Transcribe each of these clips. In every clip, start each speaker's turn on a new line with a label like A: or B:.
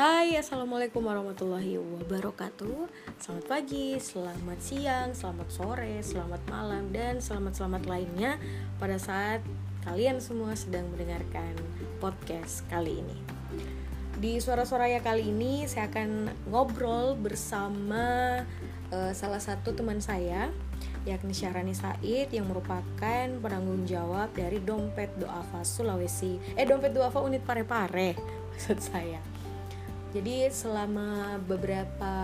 A: Hai, Assalamualaikum warahmatullahi wabarakatuh. Selamat pagi, selamat siang, selamat sore, selamat malam Dan selamat-selamat lainnya pada saat kalian semua sedang mendengarkan podcast kali ini. Di suara-suaranya kali ini saya akan ngobrol bersama uh, salah satu teman saya yakni Syahrani Said yang merupakan penanggung jawab dari Dompet Doafa Sulawesi. Eh Dompet Doafa Unit Parepare maksud saya jadi selama beberapa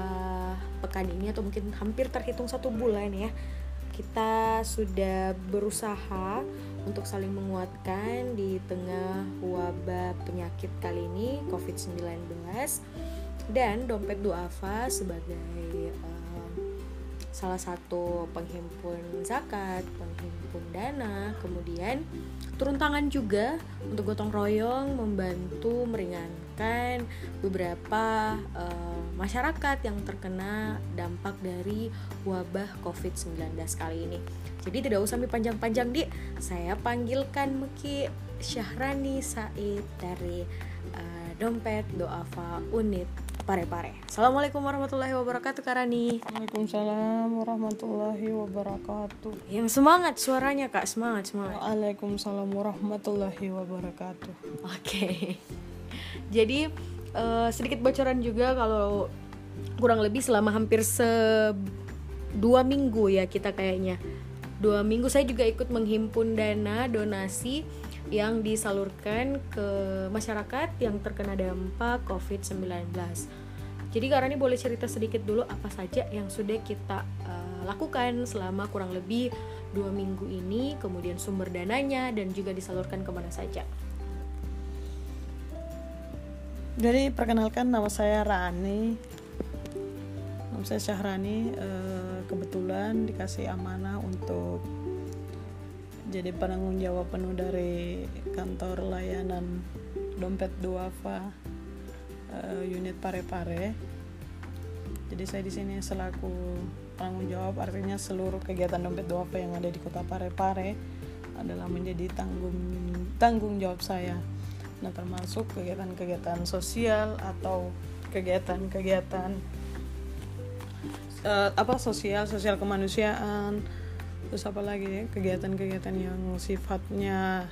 A: pekan ini atau mungkin hampir terhitung satu bulan ya kita sudah berusaha untuk saling menguatkan di tengah wabah penyakit kali ini COVID-19 dan dompet duafa sebagai uh, salah satu penghimpun zakat, penghimpun dana, kemudian turun tangan juga untuk gotong royong membantu meringankan beberapa uh, masyarakat yang terkena dampak dari wabah COVID-19 kali ini. Jadi tidak usah panjang-panjang di saya panggilkan Meki Syahrani Said dari uh, Dompet Doafa Unit Pare-pare. Assalamualaikum warahmatullahi wabarakatuh Karani.
B: Waalaikumsalam warahmatullahi wabarakatuh.
A: Yang semangat suaranya Kak, semangat semangat.
B: Waalaikumsalam warahmatullahi wabarakatuh.
A: Oke. Okay. Jadi uh, sedikit bocoran juga kalau kurang lebih selama hampir se dua minggu ya kita kayaknya dua minggu saya juga ikut menghimpun dana donasi yang disalurkan ke masyarakat yang terkena dampak COVID-19. Jadi karena ini boleh cerita sedikit dulu apa saja yang sudah kita uh, lakukan selama kurang lebih dua minggu ini, kemudian sumber dananya dan juga disalurkan ke mana saja.
B: Jadi perkenalkan nama saya Rani, nama saya Syahrani. Uh, kebetulan dikasih amanah untuk jadi penanggung jawab penuh dari kantor layanan dompet duafa uh, unit Pare-Pare. Jadi saya di sini selaku penanggung jawab artinya seluruh kegiatan dompet duafa yang ada di kota Pare-Pare adalah menjadi tanggung tanggung jawab saya. Nah, termasuk kegiatan-kegiatan sosial atau kegiatan-kegiatan uh, apa sosial, sosial kemanusiaan, terus apa lagi kegiatan-kegiatan yang sifatnya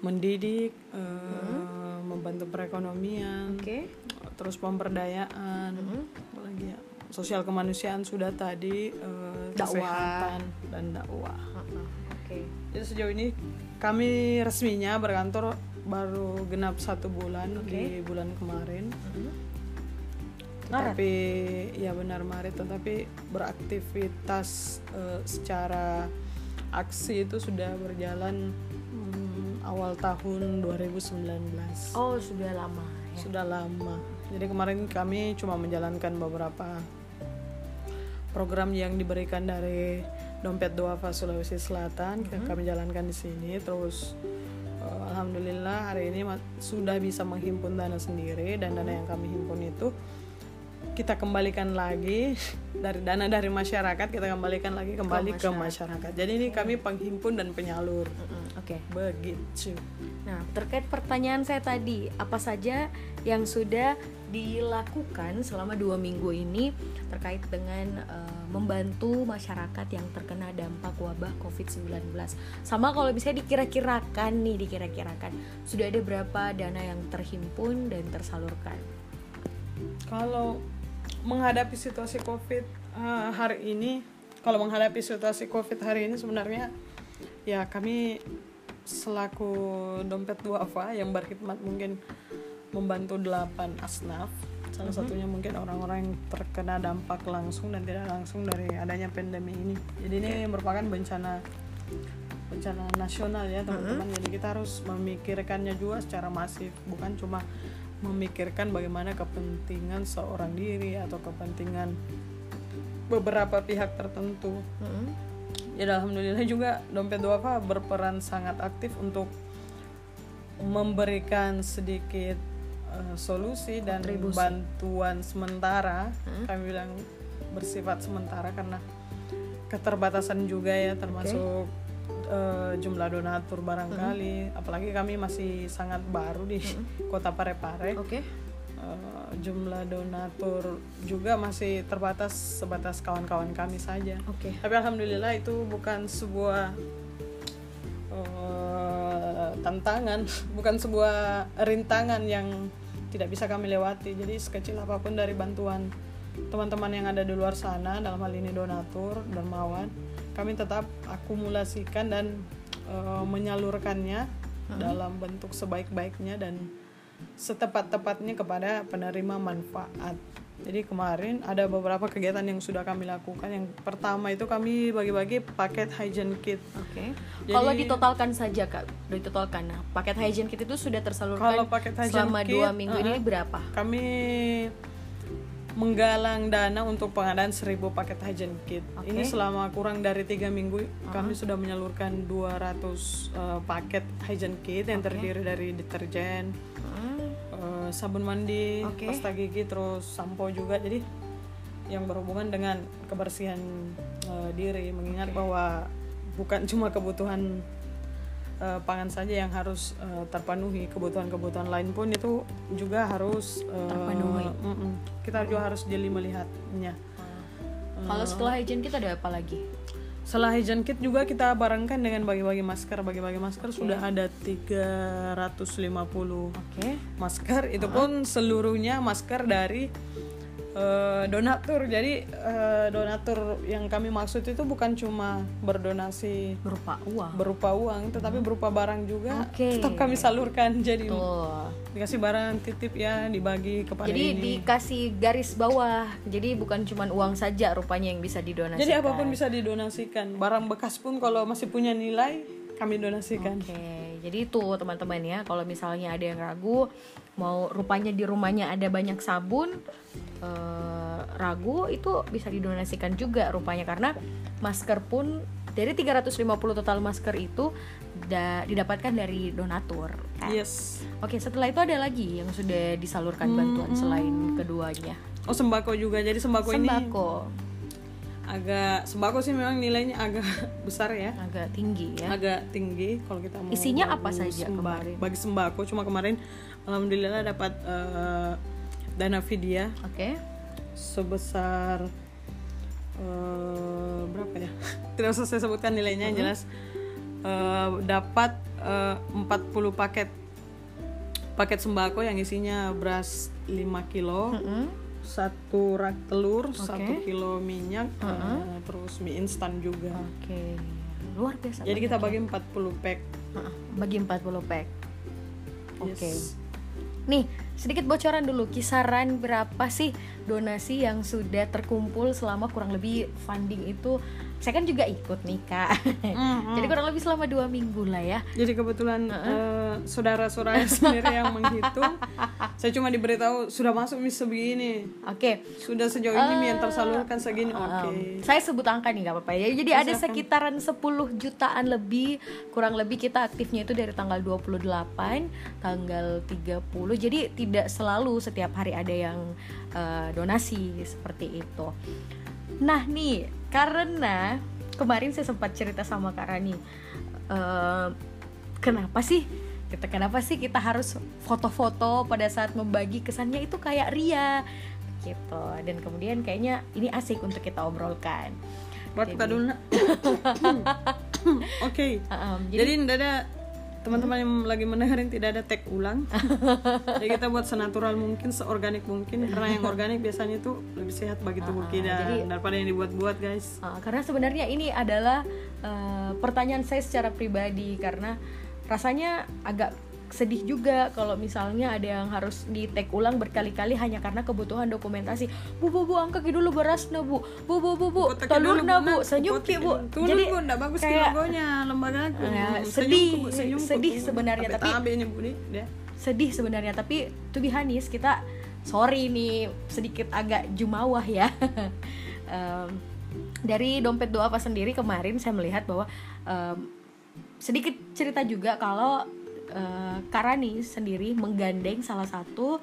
B: mendidik uh, membantu perekonomian okay. terus pemberdayaan hmm. lagi ya sosial kemanusiaan sudah tadi uh, kesehatan dan dakwah uh-huh. okay. jadi sejauh ini kami resminya berkantor baru genap satu bulan okay. di bulan kemarin uh-huh Maret. tapi ya benar Maret tetapi beraktivitas uh, secara aksi itu sudah berjalan um, awal tahun 2019
A: oh sudah lama
B: ya? sudah lama jadi kemarin kami cuma menjalankan beberapa program yang diberikan dari dompet Duafa Sulawesi Selatan mm -hmm. kami jalankan di sini terus uh, alhamdulillah hari ini sudah bisa menghimpun dana sendiri dan dana yang kami himpun itu kita kembalikan lagi dari dana dari masyarakat kita kembalikan lagi kembali ke masyarakat. Ke masyarakat. Jadi ini kami penghimpun dan penyalur.
A: Oke, okay.
B: begitu.
A: Nah, terkait pertanyaan saya tadi, apa saja yang sudah dilakukan selama dua minggu ini terkait dengan uh, membantu masyarakat yang terkena dampak wabah COVID-19. Sama kalau bisa dikira-kirakan nih, dikira-kirakan sudah ada berapa dana yang terhimpun dan tersalurkan?
B: Kalau menghadapi situasi covid uh, hari ini kalau menghadapi situasi covid hari ini sebenarnya ya kami selaku dompet duafa yang berkhidmat mungkin membantu delapan asnaf salah mm -hmm. satunya mungkin orang-orang yang terkena dampak langsung dan tidak langsung dari adanya pandemi ini jadi ini merupakan bencana bencana nasional ya teman-teman mm -hmm. jadi kita harus memikirkannya juga secara masif bukan cuma memikirkan bagaimana kepentingan seorang diri atau kepentingan beberapa pihak tertentu. Mm-hmm. Ya alhamdulillah juga dompet duafa berperan sangat aktif untuk memberikan sedikit uh, solusi dan Kontribusi. bantuan sementara. Mm-hmm. Kami bilang bersifat sementara karena keterbatasan juga ya termasuk okay uh, jumlah donatur barangkali mm -hmm. apalagi kami masih sangat baru di mm -hmm. kota Parepare
A: oke okay.
B: eh, jumlah donatur juga masih terbatas sebatas kawan-kawan kami saja.
A: Oke.
B: Tapi alhamdulillah itu bukan sebuah eh, tantangan, bukan sebuah rintangan yang tidak bisa kami lewati. Jadi sekecil apa pun dari bantuan teman-teman yang ada di luar sana, dalam hal ini donatur, dermawan, kami tetap akumulasikan dan eh, menyalurkannya dalam bentuk sebaik-baiknya dan setepat-tepatnya kepada penerima manfaat. Jadi kemarin ada beberapa kegiatan yang sudah kami lakukan. Yang pertama itu kami bagi-bagi paket hygiene kit.
A: Oke.
B: Jadi-
A: Kalau ditotalkan saja kak, ditotalkan. Nah, paket hygiene kit itu sudah tersalurkan
B: Kalau paket
A: selama
B: kit,
A: dua minggu ini
B: uh-uh.
A: berapa?
B: Kami menggalang dana untuk pengadaan 1000 paket hygiene kit.
A: Oke.
B: Ini selama kurang dari tiga minggu kami sudah menyalurkan 200 eh, paket hygiene kit yang terdiri dari deterjen,
A: Hmm,
B: eh, sabun mandi,
A: Oke.
B: pasta gigi, terus sampo juga. Jadi yang berhubungan dengan kebersihan eh, diri, mengingat bahwa bukan cuma kebutuhan eh, pangan saja yang harus eh, terpenuhi, kebutuhan-kebutuhan lain pun itu juga harus eh,
A: Terpenuhi.
B: mm-mm. Kita juga harus jeli melihatnya.
A: Kalau setelah hygiene kit ada apa lagi?
B: Setelah hygiene kit juga kita barengkan dengan bagi-bagi masker. Bagi-bagi masker sudah ada 350
A: Oke.
B: masker itu pun seluruhnya masker dari eh, donatur jadi eh, donatur yang kami maksud itu bukan cuma berdonasi
A: Berupa uang.
B: berupa uang tetapi berupa barang juga
A: Oke.
B: tetap kami salurkan jadi
A: Tuh.
B: dikasih barang titip ya dibagi kepada
A: Jadi
B: ini
A: dikasih garis bawah. Jadi bukan cuma uang saja rupanya yang bisa didonasikan.
B: jadi apa pun bisa didonasikan barang bekas pun kalau masih punya nilai kami donasikan
A: Oke, jadi itu teman-teman ya, kalau misalnya ada yang ragu, mau rupanya di rumahnya ada banyak sabun, eh, ragu itu bisa didonasikan juga rupanya karena masker pun dari 350 total masker itu da- didapatkan dari donatur. kan?
B: yes
A: Oke, setelah itu ada lagi yang sudah disalurkan bantuan selain keduanya.
B: oh sembako juga jadi sembako, ini
A: Sembako
B: agak sembako sih memang nilainya agak besar ya
A: agak tinggi ya.
B: agak tinggi kalau kita mau
A: Isinya apa saja kemarin?
B: bagi sembako cuma kemarin alhamdulillah dapat eh, dana vidya
A: Oke.
B: sebesar eh, berapa ya tidak usah saya sebutkan nilainya yang jelas eh, dapat eh, 40 paket paket sembako yang isinya beras 5 kilo
A: Mm-mm.
B: Satu rak telur satu kilo minyak eh, terus mie instan juga
A: Oke. Luar biasa.
B: jadi kita bagi 40 pack
A: Heeh, bagi 40 pack. Oke.
B: Yes.
A: Nih, sedikit bocoran dulu kisaran berapa sih donasi yang sudah terkumpul selama kurang lebih funding itu saya kan juga ikut nih kak jadi kurang lebih selama dua minggu lah ya
B: Jadi kebetulan eh, saudara-saudara sendiri yang menghitung. Saya cuma diberitahu sudah masuk mis segini.
A: oke
B: Sudah sejauh ini mie yang tersalurkan segini. Oke.
A: saya sebut angka nih nggak apa-apa ya jadi ada sekitaran 10 jutaan lebih kurang lebih kita aktifnya itu dari tanggal 28 tanggal 30 jadi tidak selalu setiap hari ada yang eh, donasi seperti itu nah nih karena kemarin saya sempat cerita sama Kak Rani eh, kenapa sih kita kenapa sih kita harus foto-foto pada saat membagi kesannya itu kayak ria gitu dan kemudian kayaknya ini asik untuk kita obrolkan
B: Buat buka dulu. Oke. Jadi tidak ada teman-teman yang lagi mendengarin tidak ada tag ulang. Jadi kita buat senatural mungkin, seorganik mungkin karena yang organik biasanya itu lebih sehat bagi tubuh kita daripada yang dibuat-buat guys.
A: Uh, karena sebenarnya ini adalah uh, pertanyaan saya secara pribadi karena rasanya agak sedih juga kalau misalnya ada yang harus di tag ulang berkali-kali hanya karena kebutuhan dokumentasi. Bu bu bu angkat dulu beras na bu. Bu bu bu bu telur na
B: Bu.
A: Senyum ki bu. Jadi
B: bu, enggak bagus
A: kayak-
B: logonya lembaga aku.
A: Ya, sedih,
B: senyumku.
A: sedih sebenarnya, tapi- sedih sebenarnya tapi to be honest kita sorry nih sedikit agak jumawah ya Em, dari dompet doa apa sendiri kemarin saya melihat bahwa em, sedikit cerita juga kalau eh, Karani sendiri menggandeng salah satu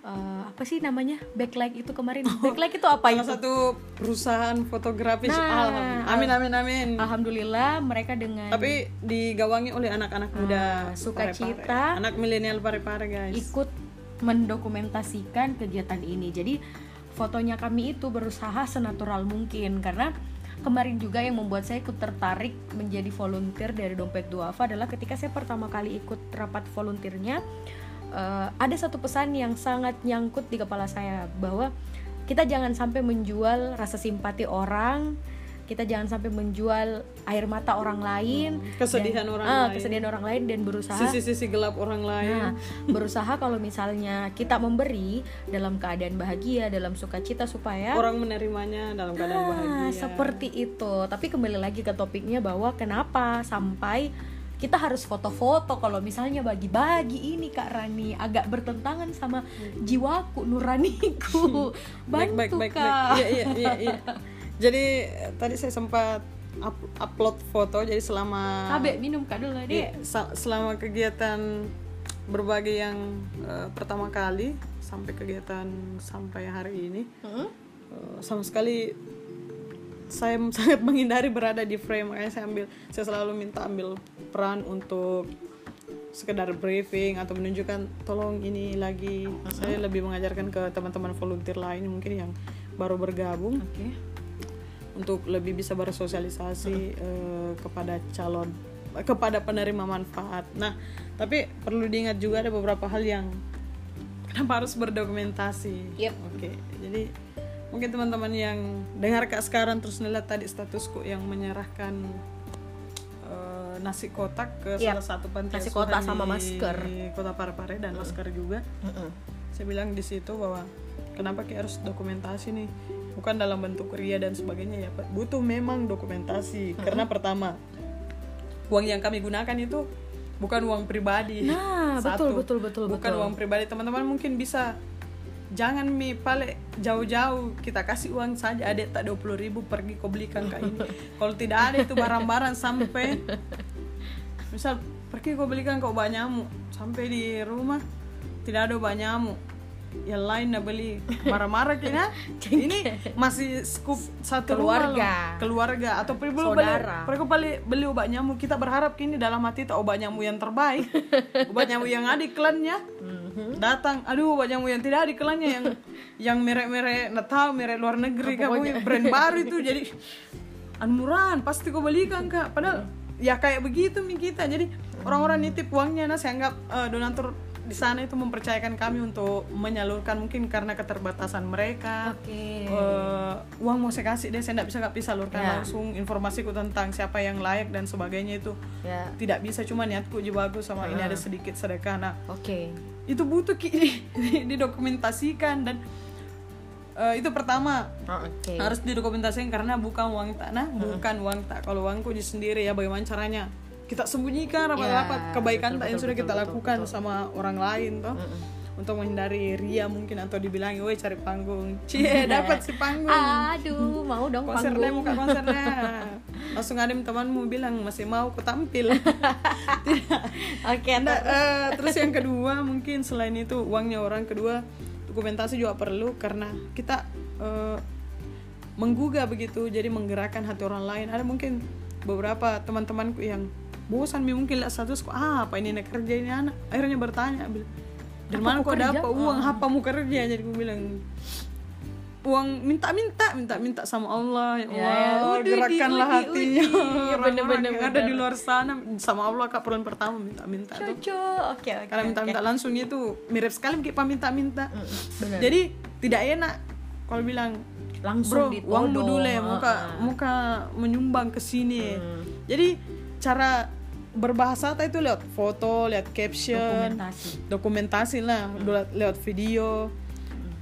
A: eh, apa sih namanya backlight itu kemarin backlight itu apa
B: Salah
A: itu
B: satu perusahaan fotografi
A: Nah,
B: Alhamdulillah. Amin amin amin.
A: Alhamdulillah mereka dengan
B: Tapi digawangi oleh anak-anak muda
A: Ah, sukacita.
B: Parepare. Anak milenial Parepare guys.
A: ikut mendokumentasikan kegiatan ini. Jadi fotonya kami itu berusaha senatural mungkin karena kemarin juga yang membuat saya ikut tertarik menjadi volunteer dari Dompet Duafa adalah ketika saya pertama kali ikut rapat volunteernya uh, ada satu pesan yang sangat nyangkut di kepala saya bahwa kita jangan sampai menjual rasa simpati orang kita jangan sampai menjual air mata orang lain
B: hmm, kesedihan
A: dan,
B: orang
A: uh,
B: lain.
A: kesedihan orang lain dan berusaha
B: sisi-sisi gelap orang lain.
A: nah, berusaha kalau misalnya kita memberi dalam keadaan bahagia dalam sukacita supaya
B: orang menerimanya dalam keadaan
A: nah,
B: bahagia.
A: seperti itu. Tapi kembali lagi ke topiknya bahwa kenapa sampai kita harus foto-foto kalau misalnya bagi-bagi ini Kak Rani agak bertentangan sama jiwaku nuraniku. Bantu
B: baik, baik, baik,
A: Kak.
B: Baik. Iya, iya, iya, iya. jadi tadi saya sempat up, upload foto jadi selama
A: Abe minum kak dulu
B: iya,
A: deh
B: selama kegiatan berbagai yang uh, pertama kali sampai kegiatan sampai hari ini uh, sama sekali saya sangat menghindari berada di frame. Makanya saya ambil saya selalu minta ambil peran untuk sekedar briefing atau menunjukkan tolong ini lagi. Uh -huh. saya lebih mengajarkan ke teman-teman volunteer lain mungkin yang baru bergabung.
A: Okay
B: untuk lebih bisa bersosialisasi uh, kepada calon kepada penerima manfaat. Nah, tapi perlu diingat juga ada beberapa hal yang kenapa harus berdokumentasi.
A: Yep.
B: Oke, okay. jadi mungkin teman-teman yang dengar kak sekarang terus ngeliat tadi statusku yang menyerahkan uh, nasi kotak ke
A: yep.
B: salah satu panti
A: nasi kotak sama masker
B: kota Parepare dan mm. masker juga. Mm -mm. Saya bilang di situ bahwa kenapa kayak harus dokumentasi nih bukan dalam bentuk ria dan sebagainya ya butuh memang dokumentasi. Hmm. karena pertama uang yang kami gunakan itu bukan uang pribadi.
A: Nah
B: Satu,
A: betul betul betul
B: bukan
A: betul.
B: uang pribadi. Teman-teman mungkin bisa jangan mi pale jauh-jauh kita kasih uang saja. Ada tak 20 ribu pergi kau belikan kayak ini. Kalau tidak ada itu barang-barang sampai misal pergi kau belikan kau banyamu sampai di rumah tidak ada banyamu yang lain nak beli marah-marah kena ini masih skup satu
A: keluarga
B: rumah loh. keluarga. Atau belum beli mereka beli beli obat nyamuk. Kita berharap kini dalam hati itu obat nyamuk yang terbaik. Obat nyamuk yang ada iklannya datang. Aduh obat nyamuk yang tidak ada iklannya yang yang merek-merek tahu merek luar negeri kamu brand baru itu. Jadi murahan pasti kau belikan kak. Padahal ya kayak begitu mi kita. Jadi orang-orang nitip uangnya. Nah saya anggap uh, donatur di sana itu mempercayakan kami untuk menyalurkan mungkin karena keterbatasan mereka
A: okay.
B: uh, uang mau saya kasih deh saya tidak bisa nggak bisa salurkan yeah. langsung informasiku tentang siapa yang layak dan sebagainya itu
A: yeah.
B: tidak bisa cuma niatku juga bagus sama uh. ini ada sedikit sedekah nah
A: oke okay.
B: itu butuh ki didokumentasikan dan uh, itu pertama
A: oh, okay.
B: harus didokumentasikan karena bukan uang tanah uh. bukan uang tak kalau uangku sendiri ya bagaimana caranya kita sembunyikan rapat-rapat ya, kebaikan betul, yang sudah betul, kita betul, lakukan betul. sama orang lain toh. Mm -mm. untuk menghindari ria mungkin atau dibilang woi cari panggung. Cie dapat si panggung.
A: Aduh mau dong
B: konser
A: panggung.
B: muka konsernya langsung ada temanmu bilang masih mau ku tampil. Tidak
A: oke okay,
B: nah, uh, terus yang kedua mungkin selain itu uangnya orang kedua dokumentasi juga perlu karena kita uh, menggugah begitu jadi menggerakkan hati orang lain. Ada mungkin beberapa teman-temanku yang bosan mungkin lihat status kok ah, apa ini nak kerja ini anak. Akhirnya bertanya dari mana kok dapat uang oh. apa mau kerja? Jadi gue bilang uang minta-minta minta-minta sama Allah ya, ya Allah. ya, gerakkanlah hatinya orang-orang yang ada di luar sana sama Allah kak peran pertama minta-minta
A: tuh. Oke okay, okay,
B: karena minta-minta okay. langsung itu mirip sekali kayak minta-minta. Mm, jadi tidak enak kalau bilang
A: langsung
B: bro uang dulu ya muka muka menyumbang ke sini. Mm. jadi cara berbahasa itu lewat foto, lihat caption,
A: dokumentasi,
B: dokumentasi lah, hmm. lewat video. Hmm.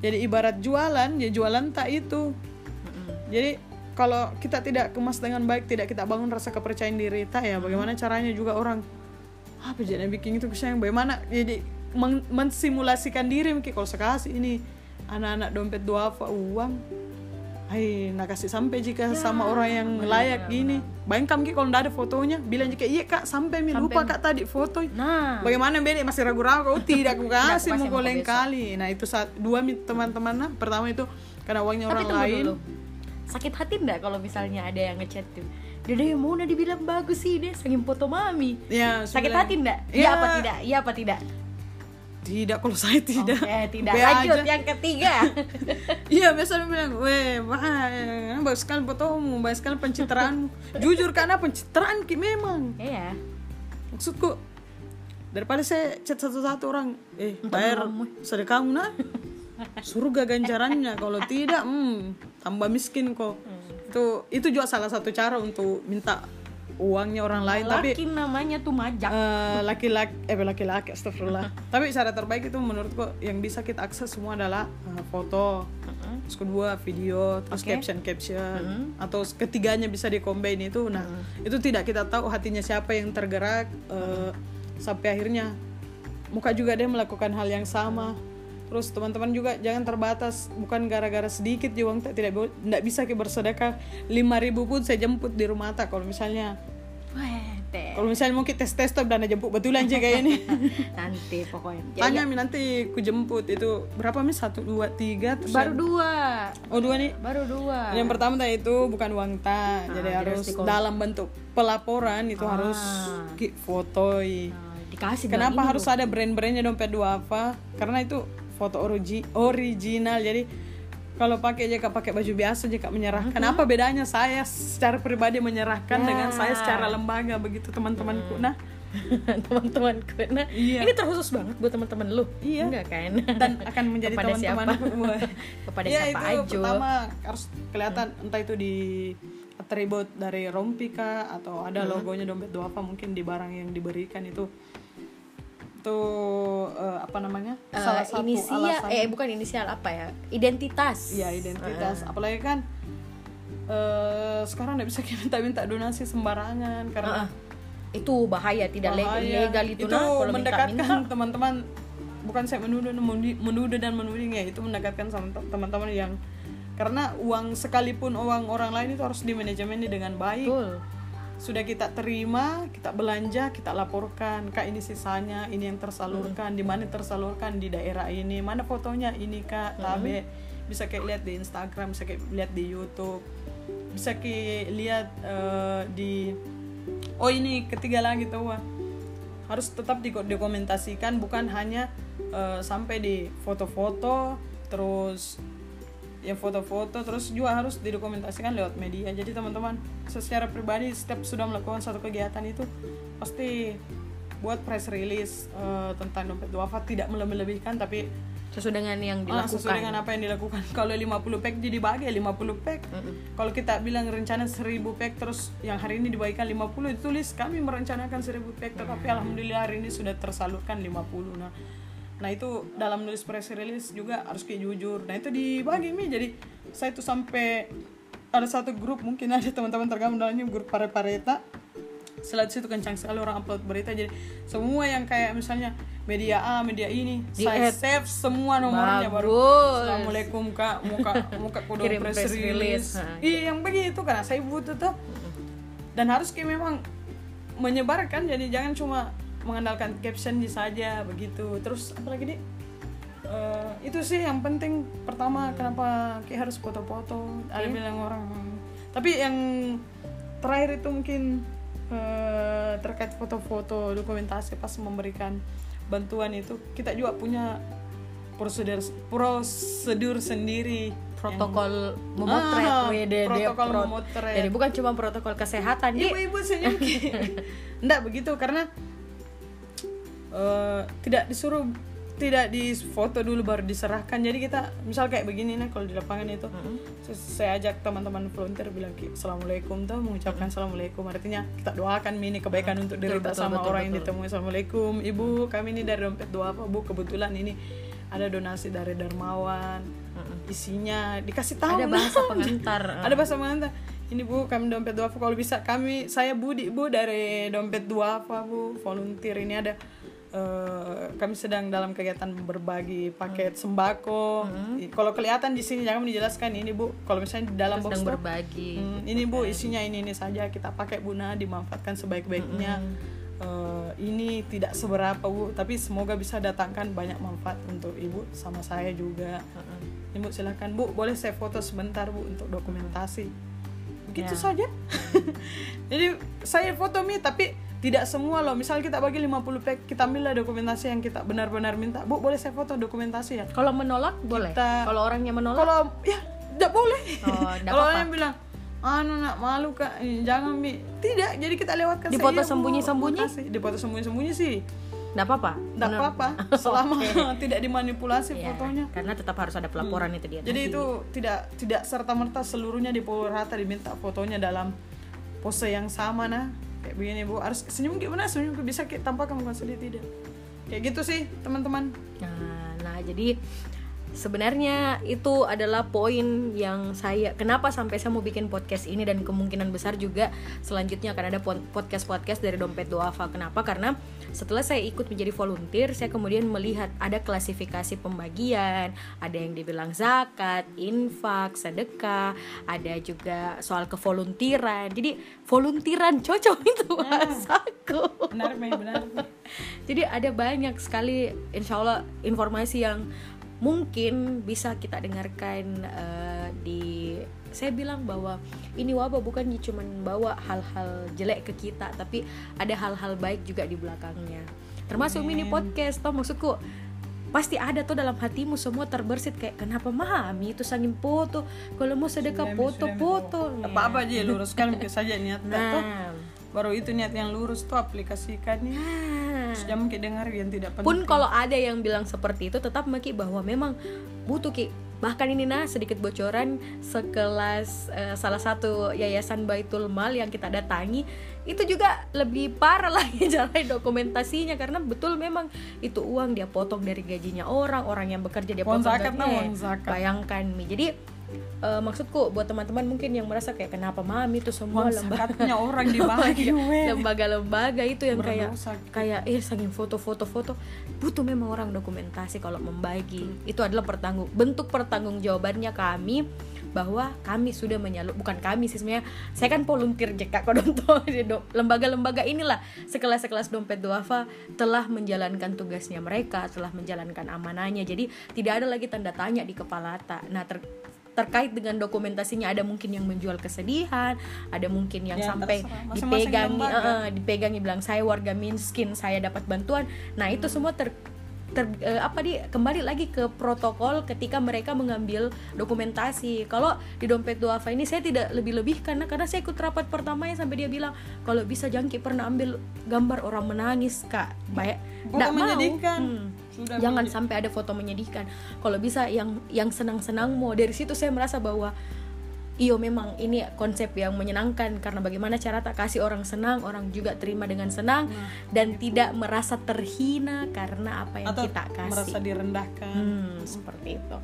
B: Jadi ibarat jualan, ya jualan tak itu. Hmm. Jadi kalau kita tidak kemas dengan baik, tidak kita bangun rasa kepercayaan diri tak ya, bagaimana caranya juga orang apa jadi bikin itu yang bagaimana jadi mensimulasikan diri mungkin kalau sekasih ini anak-anak dompet dua uang Hai, nak kasih sampai jika ya, sama orang yang bener, layak bener, gini. Bayangkan Ki kalau ndak ada fotonya, bilang jika iya kak sampai mi lupa kak tadi foto.
A: Nah,
B: bagaimana beda masih ragu-ragu? Oh, tidak aku kasih mau goleng kali. Nah itu saat dua teman-teman nah pertama itu karena uangnya orang lain. Dulu.
A: Sakit hati ndak kalau misalnya ada yang ngechat tuh? Dede mau udah dibilang bagus sih deh, saking foto mami.
B: Ya,
A: sakit hati ndak? Iya ya. apa tidak? Iya apa tidak?
B: Tidak kalau saya tidak
A: Oke, tidak.
B: Be
A: lanjut
B: aja.
A: yang ketiga.
B: iya biasanya bilang weh bagus sekali fotomu bagus sekali pencitraanmu. Jujur karena pencitraan ki memang.
A: Iya.
B: maksudku daripada saya chat satu-satu orang eh bayar sedekahmu nah surga ganjarannya kalau tidak hmm, tambah miskin kok. Itu itu juga salah satu cara untuk minta uangnya orang lain tapi
A: Laki namanya tuh majak.
B: eh, laki-laki eh laki-laki astagfirullah. Tapi cara terbaik itu menurutku yang bisa kita akses semua adalah eh, foto terus kedua video terus
A: Oke.
B: caption caption atau ketiganya bisa dikombin itu. Nah itu tidak kita tahu hatinya siapa yang tergerak eh, sampai akhirnya muka juga dia melakukan hal yang sama terus teman-teman juga jangan terbatas bukan gara-gara sedikit tak- tidak tidak bisa ke bersedekah 5000 pun saya jemput di rumah tak kalau misalnya. Kalau misalnya mau kita tes tes top dan jemput betulan sih kayak ini
A: Nanti pokoknya. Ya,
B: tanya mi nanti ku jemput. Itu berapa mi satu dua tiga terus
A: baru
B: yang-
A: dua.
B: oh dua nih
A: Baru dua.
B: yang pertama tadi itu bukan uang tak. Jadi
A: jadi
B: harus
A: harus dikol-
B: dalam bentuk pelaporan itu harus ki fotoi.
A: Nah, dikasih
B: kenapa harus ada brand-brandnya dompet dua apa? Karena itu foto origi original jadi kalau pakai aja kak pakai baju biasa aja kak menyerahkan apa bedanya saya secara pribadi menyerahkan
A: Ya.
B: dengan saya secara lembaga begitu teman-temanku nah
A: teman-temanku. Nah,
B: Iya.
A: ini terkhusus banget buat teman-teman lu.
B: Iya.
A: Enggak kan?
B: dan akan menjadi
A: Kepada
B: teman-temanku
A: Kepada
B: ya,
A: siapa
B: itu
A: aja.
B: pertama harus kelihatan entah itu di atribut dari rompi kah atau ada logonya dompet duafa mungkin di barang yang diberikan itu itu eh, apa namanya?
A: Eh,
B: salah satu
A: inisial
B: alasan.
A: eh bukan inisial apa ya? Identitas.
B: ya identitas. Apalagi kan eh, sekarang nggak bisa kita minta-minta donasi sembarangan karena
A: Ah, itu bahaya tidak
B: bahaya.
A: legal itu,
B: itu
A: nah kalau
B: mendekatkan teman-teman bukan saya menuduh menuduh dan menuding ya itu mendekatkan sama te- teman-teman yang karena uang sekalipun uang orang lain itu harus dimanajemen dengan baik.
A: Betul
B: sudah kita terima kita belanja kita laporkan. Kak ini sisanya ini yang tersalurkan di mana tersalurkan? Di daerah ini. Mana fotonya? Ini kak tabe. Bisa kayak lihat di Instagram bisa kayak lihat di YouTube. Bisa kayak lihat eh, di oh ini ketiga lagi tuh Wah. harus tetap diko- dokumentasikan bukan hanya eh, sampai di foto-foto terus ya foto-foto terus juga harus didokumentasikan lewat media. Jadi teman-teman secara pribadi setiap sudah melakukan satu kegiatan itu pasti buat press release eh, tentang dompet duafa. Tidak melebih-lebihkan tapi
A: sesuai dengan yang
B: ah,
A: dilakukan.
B: sesuai dengan apa yang dilakukan. Kalau 50 pack jadi bagi 50 pack. Kalau kita bilang rencana 1000 pack terus yang hari ini dibagikan 50 ditulis kami merencanakan 1000 pack. Tetapi alhamdulillah hari ini sudah tersalurkan 50 nah nah itu dalam nulis press release juga harus kayak jujur. Nah itu dibagi mi jadi saya tuh sampai ada satu grup mungkin ada teman-teman tergabung dalamnya grup pare-pareta setelah itu kencang sekali orang upload berita. Jadi semua yang kayak misalnya media A media ini
A: Di
B: saya
A: add.
B: save semua nomornya baru
A: Bagus.
B: assalamualaikum kak. Muka muka kudu
A: Kirim
B: press,
A: press
B: release,
A: release.
B: Iya yang begitu karena saya butuh tuh. Dan harus kayak memang menyebarkan. Jadi jangan cuma mengandalkan caption saja begitu. Terus apalagi nih Eh, itu sih yang penting. Pertama kenapa kayak harus foto-foto? Ada bilang orang. Tapi yang terakhir itu mungkin eh, terkait foto-foto dokumentasi pas memberikan bantuan itu kita juga punya prosedur prosedur sendiri.
A: Protokol memotret.
B: Ah,
A: WDD
B: protokol
A: prot-
B: memotret.
A: jadi bukan cuma protokol kesehatan
B: ibu-ibu senyum enggak begitu karena eh, tidak disuruh tidak difoto dulu baru diserahkan. Jadi kita misal kayak begini nih kalau di lapangan itu se- saya ajak teman-teman volunteer bilang "Ki, assalamualaikum tuh mengucapkan assalamualaikum. Artinya kita doakan ini kebaikan untuk diri
A: betul,
B: sama
A: betul,
B: orang yang
A: betul.
B: ditemui. Assalamualaikum ibu kami ini dari dompet doa apa? Bu kebetulan ini ada donasi dari dermawan isinya dikasih tahu
A: ada
B: nah.
A: bahasa pengantar
B: ada bahasa pengantar. Ini bu kami dompet duafa kalau bisa kami saya budi bu dari dompet duafa bu? Volunteer ini ada eh, kami sedang dalam kegiatan berbagi paket sembako. I- kalau kelihatan di sini jangan dijelaskan ini bu. Kalau misalnya di dalam box
A: sedang berbagi
B: hmm, ini bu isinya ini ini saja kita pakai bu nah dimanfaatkan sebaik-baiknya. Eh, ini tidak seberapa bu tapi semoga bisa datangkan banyak manfaat untuk ibu sama saya juga. Ibu silakan bu boleh saya foto sebentar bu untuk dokumentasi gitu
A: Ya.
B: saja jadi saya foto mi tapi tidak semua loh misal kita bagi 50 pack kita ambil lah dokumentasi yang kita benar-benar minta bu boleh saya foto dokumentasi ya
A: Kalau menolak boleh.
B: Kita-
A: Kalau orangnya menolak,
B: kalau ya tidak boleh
A: Oh,
B: kalau yang bilang anu nak malu kak eh, jangan mi tidak jadi kita lewatkan
A: Di foto
B: Bu.
A: sembunyi-sembunyi?
B: Makasih. di foto sembunyi-sembunyi sih
A: nggak apa-apa.
B: tidak
A: Menurut-
B: apa-apa. Selama tidak dimanipulasi
A: Iya,
B: fotonya.
A: Karena tetap harus ada pelaporan itu dia.
B: jadi
A: tadi.
B: itu tidak tidak serta merta seluruhnya di rata diminta fotonya dalam pose yang sama nah. Kayak begini bu. Harus senyum gimana? Senyum bisa kita tampakkan muka sedih tidak kayak gitu sih teman-teman.
A: Nah, nah jadi sebenarnya itu adalah poin yang saya kenapa sampai saya mau bikin podcast ini dan kemungkinan besar juga selanjutnya akan ada podcast-podcast dari dompet doafa. Kenapa? Karena setelah saya ikut menjadi volunteer, saya kemudian melihat ada klasifikasi pembagian, ada yang dibilang zakat, infak, sedekah, ada juga soal kevoluntiran. Jadi voluntiran cocok itu bahasaku.
B: benar benar.
A: Jadi ada banyak sekali insya Allah informasi yang mungkin bisa kita dengarkan eh, di saya bilang bahwa ini wabah bukan cuma bawa hal-hal jelek ke kita tapi ada hal-hal baik juga di belakangnya. Termasuk mini podcast toh maksudku pasti ada tuh dalam hatimu semua terbersit kayak kenapa mami itu sangin foto kalau mau sedekah
B: Sudah, Mi,
A: foto
B: sudah, Mi,
A: foto
B: Bu. apa-apa aja luruskan saja niat tuh
A: nah.
B: Baru itu niat yang lurus tuh aplikasikannya
A: nah.
B: Sudah mungkin dengar yang tidak penting
A: pun kalau ada yang bilang seperti itu tetap maki bahwa memang butuh ki bahkan ini nah sedikit bocoran sekelas eh, salah satu yayasan Baitul Mal yang kita datangi itu juga lebih parah lagi cara dokumentasinya karena betul memang itu uang dia potong dari gajinya orang orang yang bekerja dia potong
B: zakat, nah,
A: gajinya.
B: uang zakat.
A: bayangkan mi jadi eh, maksudku buat teman-teman mungkin yang merasa kayak kenapa mami itu semua
B: uang
A: lembaga
B: orang dibagi weh.
A: lembaga-lembaga itu yang kayak
B: Berdosa.
A: kayak eh saking foto-foto foto butuh memang orang dokumentasi kalau membagi. Itu adalah pertanggung bentuk pertanggungjawabannya kami bahwa kami sudah menyalur bukan kami sih sebenarnya. Saya kan volunteer JK Kodonto di do- lembaga-lembaga inilah sekelas-sekelas dompet duafa telah menjalankan tugasnya mereka telah menjalankan amanahnya. Jadi tidak ada lagi tanda tanya di kepala tak nah ter- terkait dengan dokumentasinya ada mungkin yang menjual kesedihan ada mungkin yang
B: Ya,
A: sampai
B: terserah.
A: Dipegangi eh, dipegangi bilang saya warga miskin saya dapat bantuan. Nah itu semua ter ter- eh, apa di kembali lagi ke protokol ketika mereka mengambil dokumentasi. Kalau di dompet duafa ini saya tidak lebih-lebih karena karena saya ikut rapat pertamanya sampai dia bilang kalau bisa jangki pernah ambil gambar orang menangis kak. Baik
B: Foto
A: nggak mau.
B: menyedihkan.
A: Hmm.
B: Sudah
A: jangan sampai ada foto menyedihkan. Kalau bisa yang yang senang-senang mau. Dari situ saya merasa bahwa iyo memang ini konsep yang menyenangkan karena bagaimana cara tak kasih orang senang orang juga terima dengan senang dan tidak merasa terhina karena apa yang
B: atau
A: kita kasih.
B: merasa direndahkan.
A: Hmm, seperti itu.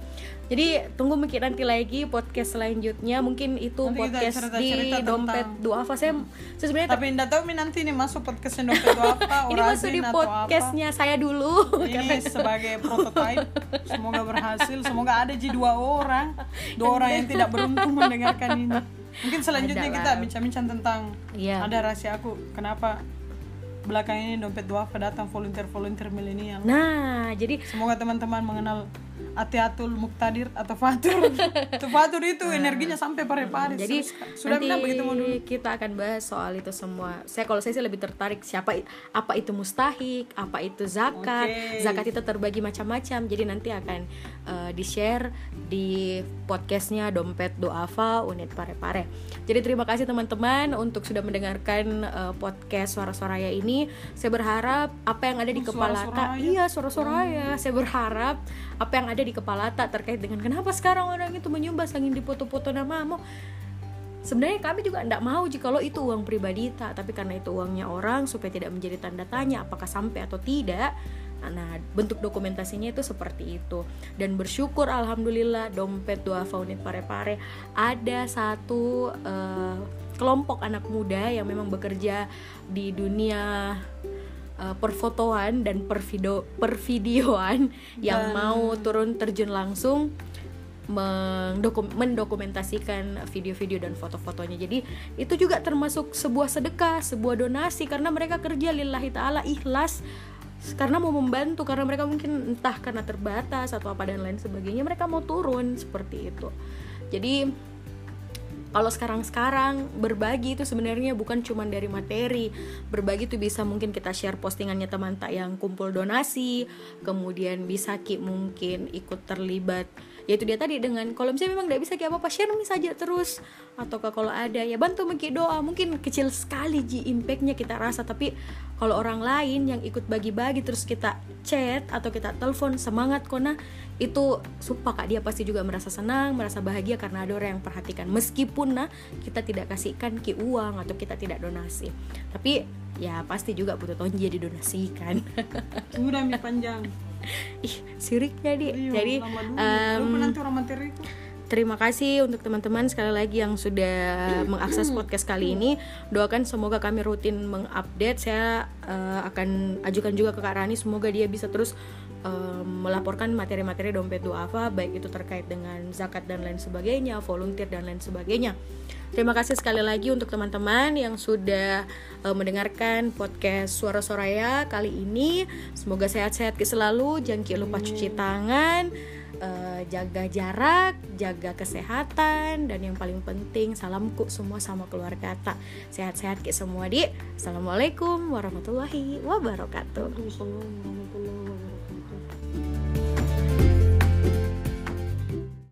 A: Jadi tunggu mungkin nanti lagi podcast selanjutnya. Mungkin itu
B: Nanti
A: podcast
B: cerita-cerita
A: di
B: tentang-
A: dompet duafa saya saya sebenarnya
B: tapi enggak tahu nanti ini masuk podcastnya dompet itu apa
A: ini masuk di podcastnya saya dulu.
B: Ini sebagai prototype semoga berhasil. Semoga ada ji dua orang. Dua orang yang tidak beruntung mendengarkan ini. Mungkin selanjutnya
A: Ada
B: kita bincang-bincang tentang
A: Iya.
B: ada rahasia aku. Kenapa belakang ini dompet duafa datang volunteer-volunteer milenial?
A: Nah jadi
B: semoga teman-teman mengenal Atiatul Muktadir atau Fatur itu Fatur itu energinya sampai pare-pare
A: jadi
B: sudah
A: nanti
B: bilang begitu mau dulu
A: kita akan bahas soal itu semua. Saya kalau saya sih lebih tertarik siapa apa itu mustahik, apa itu zakat.
B: Oke.
A: Zakat itu terbagi macam-macam. Jadi nanti akan eh, di-share di podcastnya Dompet Doafa Unit Pare-Pare. Jadi terima kasih teman-teman untuk sudah mendengarkan eh, podcast Suara Soraya ini. Saya berharap apa yang ada di
B: Oh,
A: kepala
B: Suara Soraya.
A: iya Suara Soraya. Saya berharap apa yang ada di kepala tak terkait dengan kenapa sekarang orang itu menyumbang sangin di foto-foto namamu. Sebenarnya kami juga tidak mau jika lo itu uang pribadi tak tapi karena itu uangnya orang supaya tidak menjadi tanda tanya apakah sampai atau tidak. Nah bentuk dokumentasinya itu seperti itu. Dan bersyukur alhamdulillah dompet dua unit pare-pare ada satu eh, kelompok anak muda yang memang bekerja di dunia eh, perfotoan dan pervideo pervideoan yang
B: Dan-
A: mau turun terjun langsung mendokum- mendokumentasikan video-video dan foto-fotonya. Jadi itu juga termasuk sebuah sedekah, sebuah donasi karena mereka kerja lillahi taala ikhlas karena mau membantu karena mereka mungkin entah karena terbatas atau apa dan lain sebagainya mereka mau turun seperti itu. Jadi kalau sekarang-sekarang berbagi itu sebenarnya bukan cuma dari materi. Berbagi itu bisa mungkin kita share postingannya teman tak yang kumpul donasi kemudian bisa ki mungkin ikut terlibat. Yaitu dia tadi dengan kalau misalnya memang tidak bisa kayak apa-apa share saja terus. Atau kalau ada ya bantu mungkin doa. Mungkin kecil sekali ji impactnya kita rasa tapi kalau orang lain yang ikut bagi-bagi terus kita chat atau kita telepon semangat kona itu sumpah kak dia pasti juga merasa senang merasa bahagia karena ada orang yang perhatikan. Meskipun nah kita tidak kasihkan ki uang atau kita tidak donasi. Tapi ya pasti juga butuh tonji didonasikan
B: sudah mi panjang.
A: Ih siriknya di
B: Iya,
A: jadi
B: materi itu.
A: Terima kasih untuk teman-teman sekali lagi yang sudah mengakses podcast kali ini. Doakan semoga kami rutin mengupdate. Saya eh, akan ajukan juga ke Kak Rani. Semoga dia bisa terus eh, melaporkan materi-materi dompet duafa baik itu terkait dengan zakat dan lain sebagainya, volunteer dan lain sebagainya. Terima kasih sekali lagi untuk teman-teman yang sudah eh, mendengarkan podcast Suara Soraya kali ini. Semoga sehat-sehat selalu, jangan lupa cuci tangan eh, jaga jarak, jaga kesehatan, dan yang paling penting salamku semua sama keluarga tak sehat-sehat semua di. Assalamualaikum warahmatullahi wabarakatuh.